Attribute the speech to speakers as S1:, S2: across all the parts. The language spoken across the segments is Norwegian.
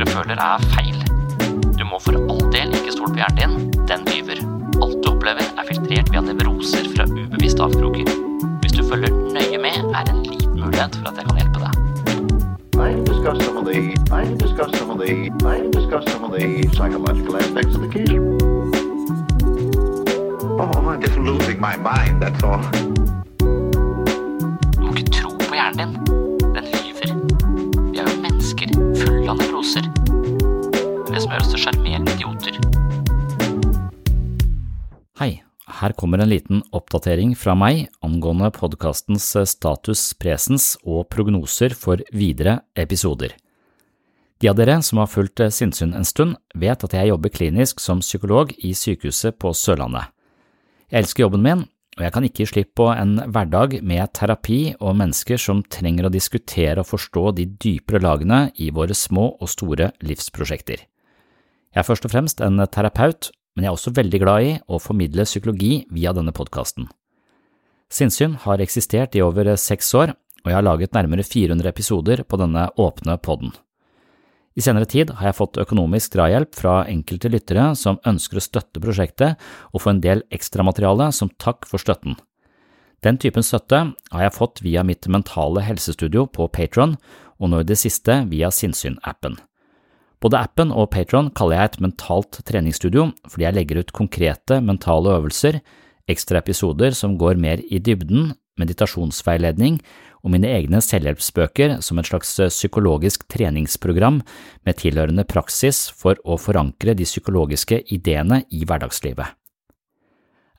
S1: du føler er feil. Du må for all del ikke stole på hjernen din, den lyver. Alt du opplever er filtrert via nevroser fra ubevisste avkroker. Hvis du følger nøye med, er det en liten mulighet for at jeg kan hjelpe deg.
S2: I can discuss some of the I can discuss some of the I can discuss some of the psychological aspects of the case.
S3: Oh, I'm just losing my mind, that's all.
S4: Her kommer en liten oppdatering fra meg angående podkastens status, presens og prognoser for videre episoder. De av dere som har fulgt sinnssyn en stund, vet at jeg jobber klinisk som psykolog i sykehuset på Sørlandet. Jeg elsker jobben min, og jeg kan ikke gi slipp på en hverdag med terapi og mennesker som trenger å diskutere og forstå de dypere lagene i våre små og store livsprosjekter. Jeg er først og fremst en terapeut, men jeg er også veldig glad i å formidle psykologi via denne podkasten. Sinnssyn har eksistert i over seks år, og jeg har laget nærmere 400 episoder på denne åpne podden. I senere tid har jeg fått økonomisk drahjelp fra enkelte lyttere som ønsker å støtte prosjektet og få en del ekstramateriale som takk for støtten. Den typen støtte har jeg fått via mitt mentale helsestudio på Patron, og nå i det siste via Sinnsyn-appen. Både appen og Patron kaller jeg et mentalt treningsstudio fordi jeg legger ut konkrete mentale øvelser, ekstra episoder som går mer i dybden, meditasjonsveiledning og mine egne selvhjelpsbøker som et slags psykologisk treningsprogram med tilhørende praksis for å forankre de psykologiske ideene i hverdagslivet.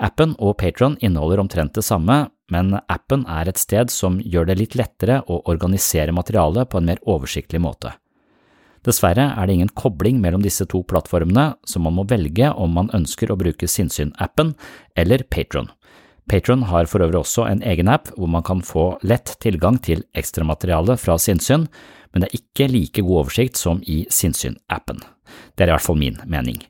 S4: Appen og Patron inneholder omtrent det samme, men appen er et sted som gjør det litt lettere å organisere materialet på en mer oversiktlig måte. Dessverre er det ingen kobling mellom disse to plattformene, så man må velge om man ønsker å bruke Sinnsyn-appen eller Patron. Patron har for øvrig også en egen app hvor man kan få lett tilgang til ekstramateriale fra Sinnsyn, men det er ikke like god oversikt som i Sinnsyn-appen. Det er i hvert fall min mening.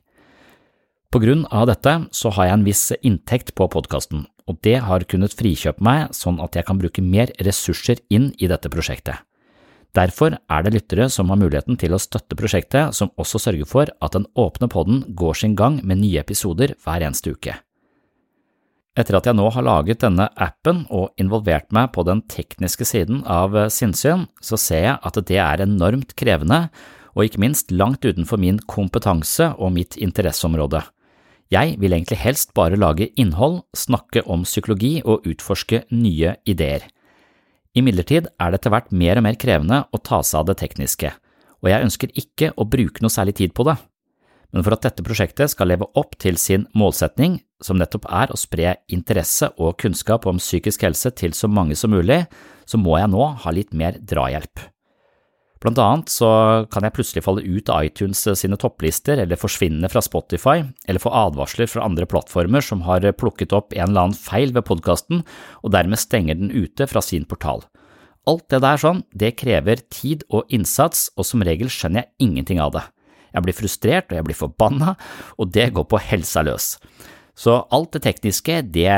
S4: På grunn av dette så har jeg en viss inntekt på podkasten, og det har kunnet frikjøpe meg sånn at jeg kan bruke mer ressurser inn i dette prosjektet. Derfor er det lyttere som har muligheten til å støtte prosjektet, som også sørger for at den åpne podden går sin gang med nye episoder hver eneste uke. Etter at jeg nå har laget denne appen og involvert meg på den tekniske siden av sinnssyn, så ser jeg at det er enormt krevende og ikke minst langt utenfor min kompetanse og mitt interesseområde. Jeg vil egentlig helst bare lage innhold, snakke om psykologi og utforske nye ideer. Imidlertid er det etter hvert mer og mer krevende å ta seg av det tekniske, og jeg ønsker ikke å bruke noe særlig tid på det. Men for at dette prosjektet skal leve opp til sin målsetning, som nettopp er å spre interesse og kunnskap om psykisk helse til så mange som mulig, så må jeg nå ha litt mer drahjelp. Blant annet så kan jeg plutselig falle ut av iTunes sine topplister eller forsvinne fra Spotify, eller få advarsler fra andre plattformer som har plukket opp en eller annen feil ved podkasten og dermed stenger den ute fra sin portal. Alt det der sånn, det krever tid og innsats, og som regel skjønner jeg ingenting av det. Jeg blir frustrert og jeg blir forbanna, og det går på helsa løs. Så alt det tekniske, det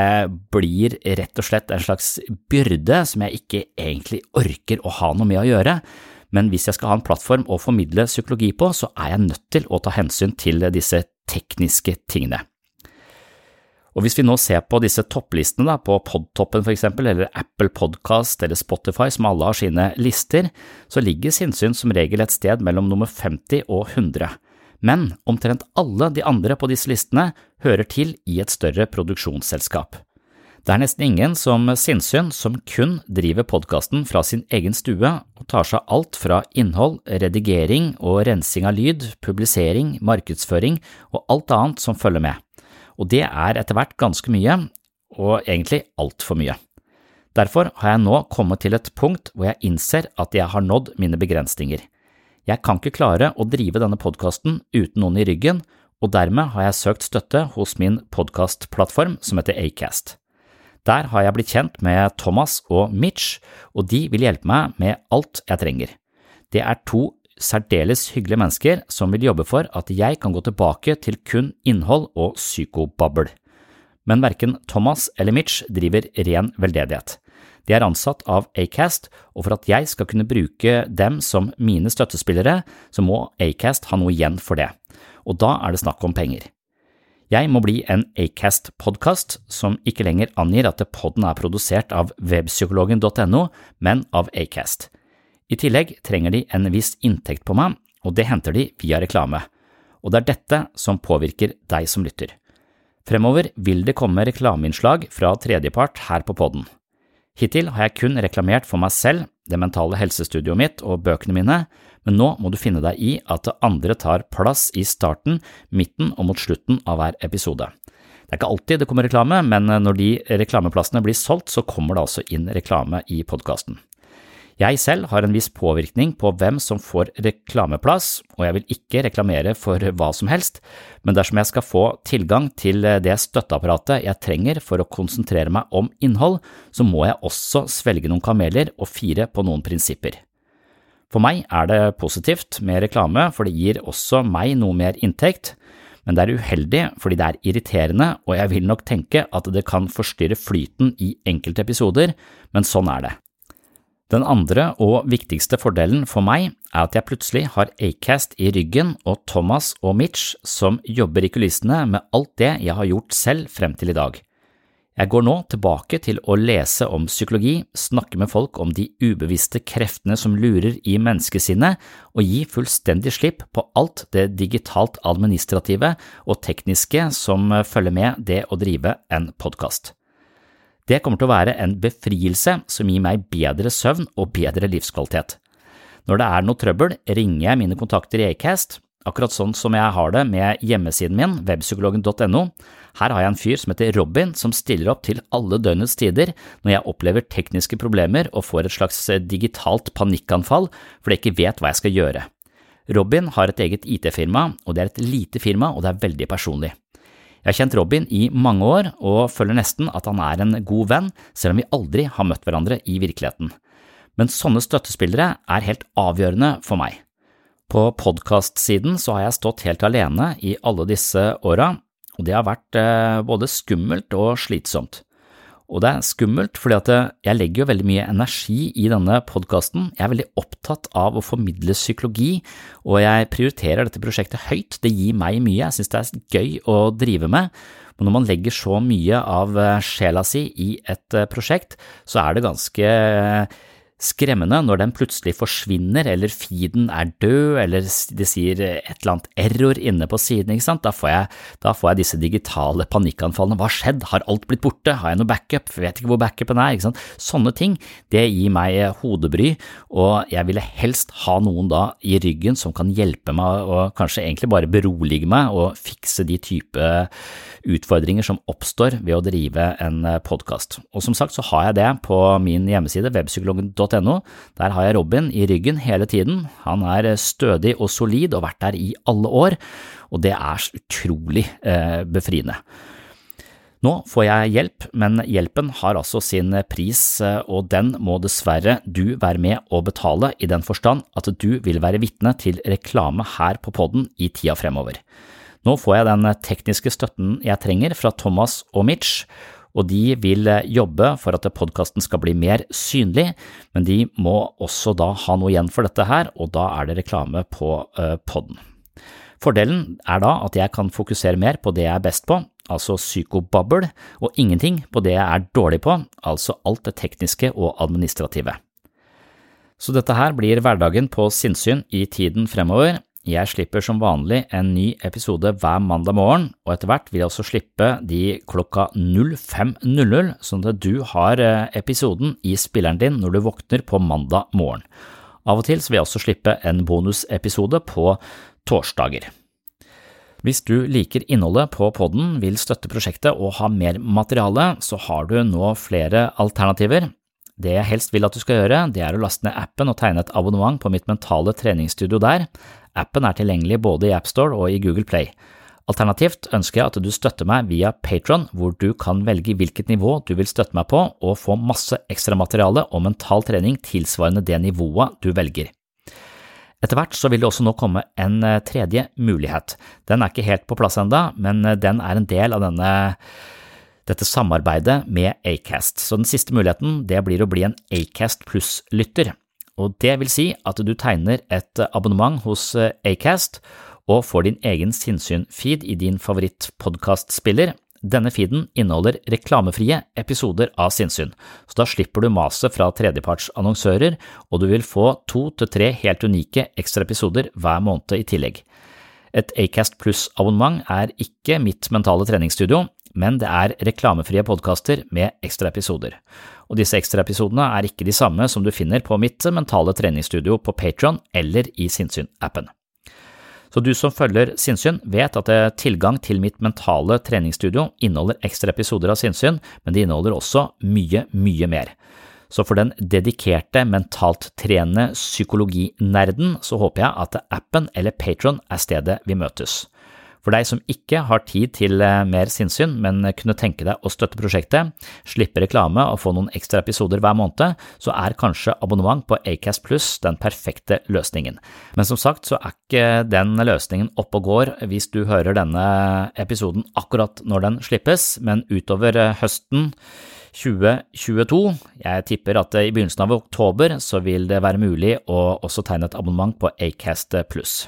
S4: blir rett og slett en slags byrde som jeg ikke egentlig orker å ha noe med å gjøre, men hvis jeg skal ha en plattform å formidle psykologi på, så er jeg nødt til å ta hensyn til disse tekniske tingene. Og hvis vi nå ser på disse topplistene da, på Podtoppen for eksempel, eller Apple Podcast eller Spotify som alle har sine lister, så ligger sinnssyn som regel et sted mellom nummer 50 og 100. Men omtrent alle de andre på disse listene hører til i et større produksjonsselskap. Det er nesten ingen som sinnssyn som kun driver podkasten fra sin egen stue og tar seg alt fra innhold, redigering og rensing av lyd, publisering, markedsføring og alt annet som følger med. Og det er etter hvert ganske mye, og egentlig altfor mye. Derfor har jeg nå kommet til et punkt hvor jeg innser at jeg har nådd mine begrensninger. Jeg kan ikke klare å drive denne podkasten uten noen i ryggen, og dermed har jeg søkt støtte hos min podkastplattform som heter Acast. Der har jeg blitt kjent med Thomas og Mitch, og de vil hjelpe meg med alt jeg trenger. Det er to særdeles hyggelige mennesker som vil jobbe for at jeg kan gå tilbake til kun innhold og psykobabbel. Men verken Thomas eller Mitch driver ren veldedighet. De er ansatt av Acast, og for at jeg skal kunne bruke dem som mine støttespillere, så må Acast ha noe igjen for det, og da er det snakk om penger. Jeg må bli en Acast-podkast som ikke lenger angir at podden er produsert av webpsykologen.no, men av Acast. I tillegg trenger de en viss inntekt på meg, og det henter de via reklame, og det er dette som påvirker deg som lytter. Fremover vil det komme reklameinnslag fra tredjepart her på podden. Hittil har jeg kun reklamert for meg selv, det mentale helsestudioet mitt og bøkene mine, men nå må du finne deg i at andre tar plass i starten, midten og mot slutten av hver episode. Det er ikke alltid det kommer reklame, men når de reklameplassene blir solgt, så kommer det altså inn reklame i podkasten. Jeg selv har en viss påvirkning på hvem som får reklameplass, og jeg vil ikke reklamere for hva som helst, men dersom jeg skal få tilgang til det støtteapparatet jeg trenger for å konsentrere meg om innhold, så må jeg også svelge noen kameler og fire på noen prinsipper. For meg er det positivt med reklame, for det gir også meg noe mer inntekt, men det er uheldig fordi det er irriterende, og jeg vil nok tenke at det kan forstyrre flyten i enkelte episoder, men sånn er det. Den andre og viktigste fordelen for meg er at jeg plutselig har Acast i ryggen og Thomas og Mitch som jobber i kulissene med alt det jeg har gjort selv frem til i dag. Jeg går nå tilbake til å lese om psykologi, snakke med folk om de ubevisste kreftene som lurer i menneskesinnet, og gi fullstendig slipp på alt det digitalt administrative og tekniske som følger med det å drive en podkast. Det kommer til å være en befrielse som gir meg bedre søvn og bedre livskvalitet. Når det er noe trøbbel, ringer jeg mine kontakter i Acast, akkurat sånn som jeg har det med hjemmesiden min, webpsykologen.no. Her har jeg en fyr som heter Robin, som stiller opp til alle døgnets tider når jeg opplever tekniske problemer og får et slags digitalt panikkanfall fordi jeg ikke vet hva jeg skal gjøre. Robin har et eget IT-firma, og det er et lite firma, og det er veldig personlig. Jeg har kjent Robin i mange år og føler nesten at han er en god venn, selv om vi aldri har møtt hverandre i virkeligheten. Men sånne støttespillere er helt avgjørende for meg. På podkastsiden så har jeg stått helt alene i alle disse åra, og det har vært eh, både skummelt og slitsomt. Og det er skummelt, fordi at jeg legger jo veldig mye energi i denne podkasten. Jeg er veldig opptatt av å formidle psykologi, og jeg prioriterer dette prosjektet høyt. Det gir meg mye, jeg synes det er gøy å drive med. Men når man legger så mye av eh, sjela si i et eh, prosjekt, så er det ganske eh, skremmende når den plutselig forsvinner, eller feeden er død, eller det sier et eller annet error inne på siden, ikke sant, da får jeg, da får jeg disse digitale panikkanfallene. Hva har skjedd, har alt blitt borte, har jeg noe backup, vet ikke hvor backupen er, ikke sant. Sånne ting, det gir meg hodebry, og jeg ville helst ha noen da i ryggen som kan hjelpe meg og kanskje egentlig bare berolige meg og fikse de type utfordringer som oppstår ved å drive en podkast. Og som sagt så har jeg det på min hjemmeside webpsykologen.no. Der har jeg Robin i ryggen hele tiden. Han er stødig og solid og vært der i alle år, og det er utrolig eh, befriende. Nå får jeg hjelp, men hjelpen har altså sin pris, eh, og den må dessverre du være med å betale i den forstand at du vil være vitne til reklame her på podden i tida fremover. Nå får jeg den tekniske støtten jeg trenger fra Thomas og Mitch, og de vil jobbe for at podkasten skal bli mer synlig, men de må også da ha noe igjen for dette her, og da er det reklame på uh, podden. Fordelen er da at jeg kan fokusere mer på det jeg er best på, altså psykobabbel, og ingenting på det jeg er dårlig på, altså alt det tekniske og administrative. Så dette her blir hverdagen på sinnssyn i tiden fremover, jeg slipper som vanlig en ny episode hver mandag morgen, og etter hvert vil jeg også slippe de klokka 05.00, sånn at du har eh, episoden i spilleren din når du våkner på mandag morgen. Av og til vil jeg også slippe en bonusepisode på torsdager. Hvis du liker innholdet på podden, vil støtte prosjektet og ha mer materiale, så har du nå flere alternativer. Det jeg helst vil at du skal gjøre, det er å laste ned appen og tegne et abonnement på mitt mentale treningsstudio der. Appen er tilgjengelig både i AppStore og i Google Play. Alternativt ønsker jeg at du støtter meg via Patron, hvor du kan velge hvilket nivå du vil støtte meg på og få masse ekstramateriale og mental trening tilsvarende det nivået du velger. Etter hvert så vil det også nå komme en eh, tredje mulighet. Den er ikke helt på plass enda, men eh, den er en del av denne, dette samarbeidet med Acast. Så den siste muligheten det blir å bli en Acast pluss-lytter og det vil si at du tegner et abonnement hos eh, Acast og får din egen sinnssyn-feed i din favorittpodkastspiller. Denne feeden inneholder reklamefrie episoder av sinnssyn, så da slipper du maset fra tredjepartsannonsører, og du vil få to til tre helt unike ekstra episoder hver måned i tillegg. Et Acast pluss-abonnement er ikke mitt mentale treningsstudio, men det er reklamefrie podkaster med ekstra episoder og disse ekstraepisodene er ikke de samme som du finner på mitt mentale treningsstudio på Patron eller i Sinnsyn-appen. Så du som følger Sinnsyn, vet at tilgang til mitt mentale treningsstudio inneholder ekstra episoder av Sinnsyn, men det inneholder også mye, mye mer. Så for den dedikerte mentalt trenende psykologinerden så håper jeg at appen eller Patron er stedet vi møtes. For deg som ikke har tid til eh, mer sinnssyn, men kunne tenke deg å støtte prosjektet, slippe reklame og få noen ekstra episoder hver måned, så er kanskje abonnement på Acast Pluss den perfekte løsningen. Men som sagt så er ikke den løsningen oppe og går hvis du hører denne episoden akkurat når den slippes, men utover eh, høsten 2022. Jeg tipper at i begynnelsen av oktober så vil det være mulig å også tegne et abonnement på Acast Pluss.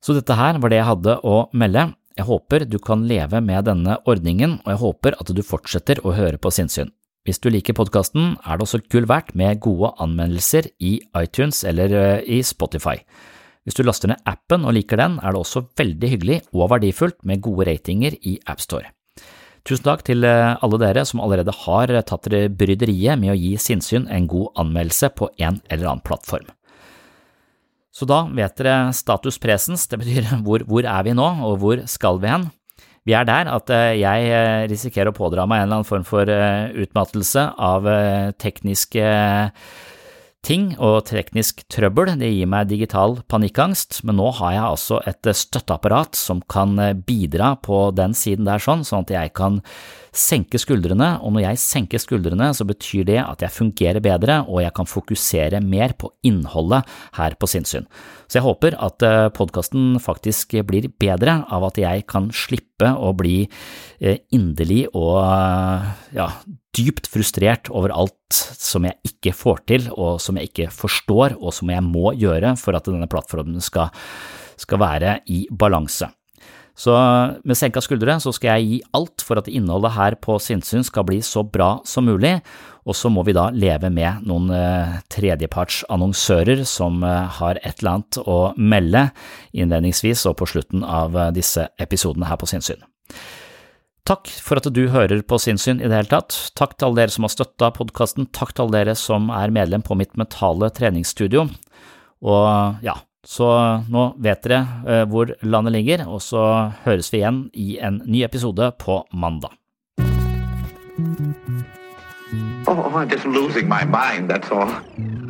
S4: Så dette her var det jeg hadde å melde. Jeg håper du kan leve med denne ordningen, og jeg håper at du fortsetter å høre på sinnssyn. Hvis du liker podkasten, er det også gull verdt med gode anmeldelser i iTunes eller eh, i Spotify. Hvis du laster ned appen og liker den, er det også veldig hyggelig og verdifullt med gode ratinger i AppStore. Tusen takk til eh, alle dere som allerede har tatt bryderiet med å gi sinnssyn en god anmeldelse på en eller annen plattform. Så da vet dere status presens, det betyr hvor, hvor er vi nå, og hvor skal vi hen? Vi er der at eh, jeg eh, risikerer å pådra meg en eller annen form for eh, utmattelse av tekniske ting og teknisk trøbbel. Det gir meg digital panikkangst, men nå har jeg altså et støtteapparat som kan bidra på den siden der sånn, sånn at jeg kan senke skuldrene, og når jeg senker skuldrene, så betyr det at jeg fungerer bedre, og jeg kan fokusere mer på innholdet her på sinnssyn. Så jeg håper at eh, podkasten faktisk blir bedre av at jeg kan slippe å bli eh, inderlig og eh, ja, dypt frustrert over alt som jeg ikke får til, og som jeg ikke forstår, og som jeg må gjøre for at denne plattformen skal, skal være i balanse. Så med senka skuldre så skal jeg gi alt for at innholdet her på Sinnsyn skal bli så bra som mulig, og så må vi da leve med noen eh, tredjepartsannonsører som eh, har et eller annet å melde innledningsvis og på slutten av eh, disse episodene her på Sinnsyn. Takk for at du hører på Sinnsyn i det hele tatt. Takk til alle dere som har støtta podkasten. Takk til alle dere som er medlem på mitt mentale treningsstudio. Og ja, så nå vet dere uh, hvor landet ligger, og så høres vi igjen i en ny episode på mandag.
S3: Oh, I'm just losing my mind, that's all.